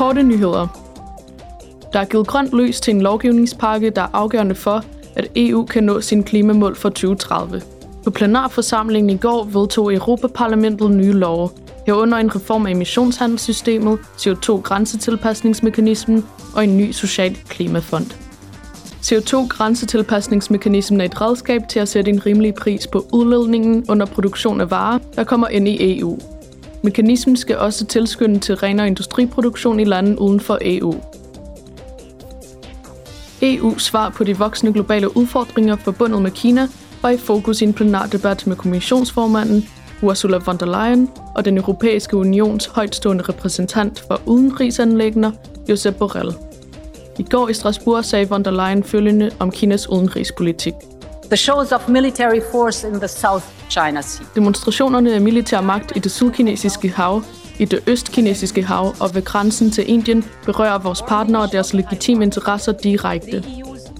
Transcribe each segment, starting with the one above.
Korte nyheder. Der er givet grønt lys til en lovgivningspakke, der er afgørende for, at EU kan nå sine klimamål for 2030. På plenarforsamlingen i går vedtog Europaparlamentet nye love, herunder en reform af emissionshandelssystemet, CO2-grænsetilpasningsmekanismen og en ny social klimafond. CO2-grænsetilpasningsmekanismen er et redskab til at sætte en rimelig pris på udledningen under produktion af varer, der kommer ind i EU. Mekanismen skal også tilskynde til renere industriproduktion i lande uden for EU. EU's svar på de voksende globale udfordringer forbundet med Kina var i fokus i en plenardebat med kommissionsformanden Ursula von der Leyen og den europæiske unions højtstående repræsentant for udenrigsanlægner, Josep Borrell. I går i Strasbourg sagde von der Leyen følgende om Kinas udenrigspolitik. The shows of military force in the South China Sea. Demonstrationerne af militær magt i det sydkinesiske hav, i det østkinesiske hav og ved grænsen til Indien berører vores partnere og deres legitime interesser direkte.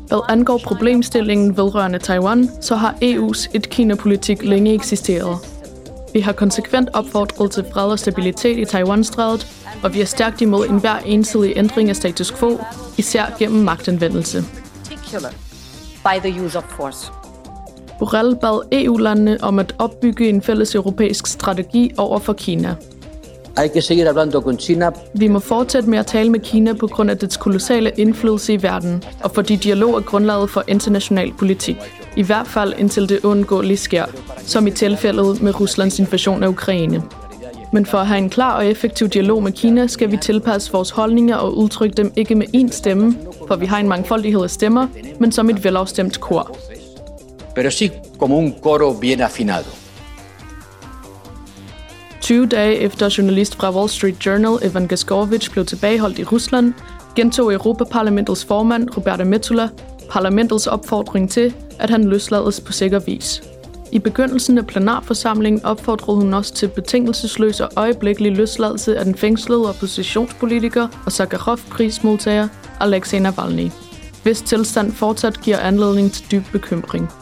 Hvad angår problemstillingen vedrørende Taiwan, så har EU's et-Kina-politik længe eksisteret. Vi har konsekvent opfordret til fred og stabilitet i Taiwan-strædet, og vi er stærkt imod enhver ensidig ændring af status quo, især gennem magtanvendelse. By the use of force. Borrell bad EU-landene om at opbygge en fælles europæisk strategi over for Kina. Hay que seguir hablando con China Vi må fortsætte med at tale med Kina på grund af dets kolossale indflydelse i verden, og fordi dialog er grundlaget for international politik. I hvert fald indtil det uundgåeligt sker, som i tilfældet med Ruslands invasion af Ukraine. Men for at have en klar og effektiv dialog med Kina, skal vi tilpasse vores holdninger og udtrykke dem ikke med én stemme, for vi har en mangfoldighed af stemmer, men som et velafstemt kor pero sí como un coro bien afinado. 20 dage efter journalist fra Wall Street Journal Evan Gaskovich blev tilbageholdt i Rusland, gentog Europaparlamentets formand Roberta Metsola parlamentets opfordring til, at han løslades på sikker vis. I begyndelsen af plenarforsamlingen opfordrede hun også til betingelsesløs og øjeblikkelig løsladelse af den fængslede oppositionspolitiker og Sakharov-prismodtager Alexei Navalny, hvis tilstand fortsat giver anledning til dyb bekymring.